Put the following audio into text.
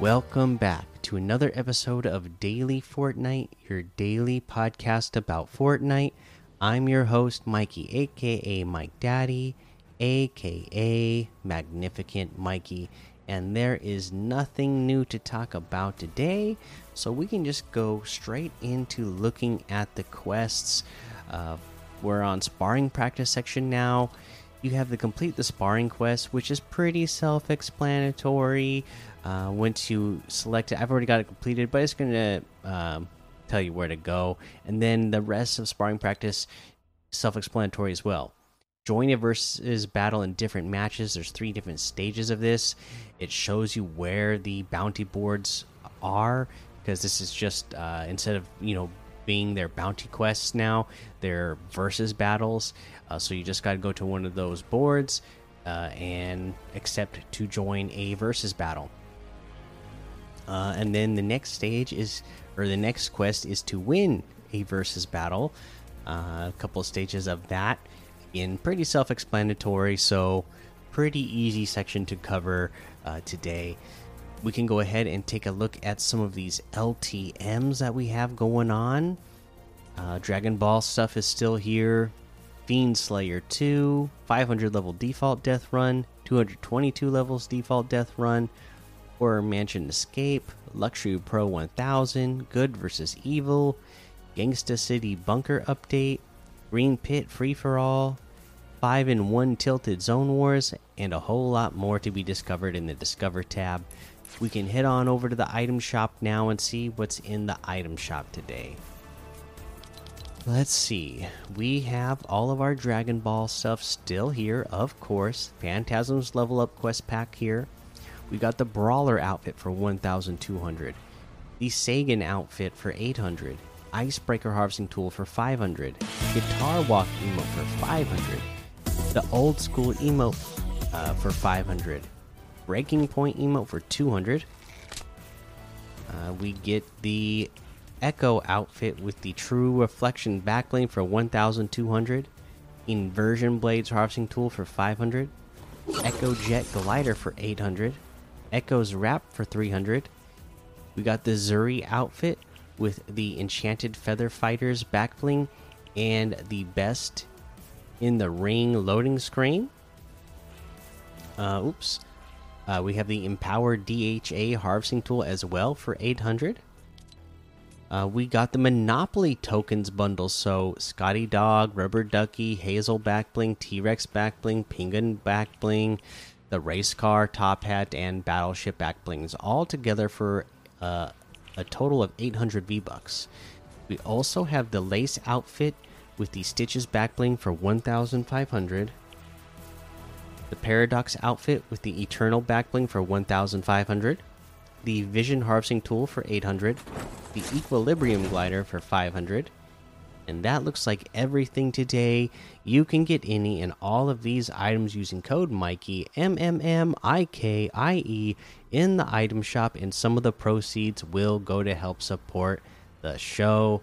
Welcome back to another episode of Daily Fortnite, your daily podcast about Fortnite. I'm your host, Mikey, aka Mike Daddy, aka Magnificent Mikey, and there is nothing new to talk about today, so we can just go straight into looking at the quests. Uh, we're on sparring practice section now. You have to complete the sparring quest, which is pretty self explanatory. Uh, once you select it, I've already got it completed, but it's going to um, tell you where to go. And then the rest of sparring practice, self explanatory as well. Join a versus battle in different matches. There's three different stages of this. It shows you where the bounty boards are because this is just uh, instead of you know being their bounty quests now, they're versus battles. Uh, so you just got to go to one of those boards uh, and accept to join a versus battle. Uh, and then the next stage is, or the next quest is to win a versus battle. Uh, a couple of stages of that. In pretty self explanatory, so pretty easy section to cover uh, today. We can go ahead and take a look at some of these LTMs that we have going on. Uh, Dragon Ball stuff is still here. Fiend Slayer 2, 500 level default death run, 222 levels default death run, Horror Mansion Escape, Luxury Pro 1000, Good vs. Evil, Gangsta City Bunker Update, Green Pit Free for All, 5 in 1 Tilted Zone Wars, and a whole lot more to be discovered in the Discover tab. We can head on over to the item shop now and see what's in the item shop today. Let's see. We have all of our Dragon Ball stuff still here, of course. Phantasm's level up quest pack here. We got the Brawler outfit for 1,200. The Sagan outfit for 800. Icebreaker harvesting tool for 500. Guitar walk emote for 500. The old school emote uh, for 500. Breaking point emote for 200. Uh, we get the Echo outfit with the True Reflection backbling for 1,200. Inversion Blades harvesting tool for 500. Echo Jet glider for 800. Echo's wrap for 300. We got the Zuri outfit with the Enchanted Feather Fighters backbling and the best in the ring loading screen. Uh, oops. Uh, we have the Empowered DHA harvesting tool as well for 800. Uh, we got the Monopoly tokens bundle. So Scotty Dog, Rubber Ducky, Hazel backbling, T Rex backbling, Penguin backbling, the race car, top hat, and battleship backblings all together for uh, a total of 800 V bucks. We also have the lace outfit with the stitches backbling for 1,500. The paradox outfit with the eternal backbling for 1,500. The vision harvesting tool for 800. The equilibrium glider for 500 and that looks like everything today. You can get any and all of these items using code Mikey M M M I K I E in the item shop, and some of the proceeds will go to help support the show.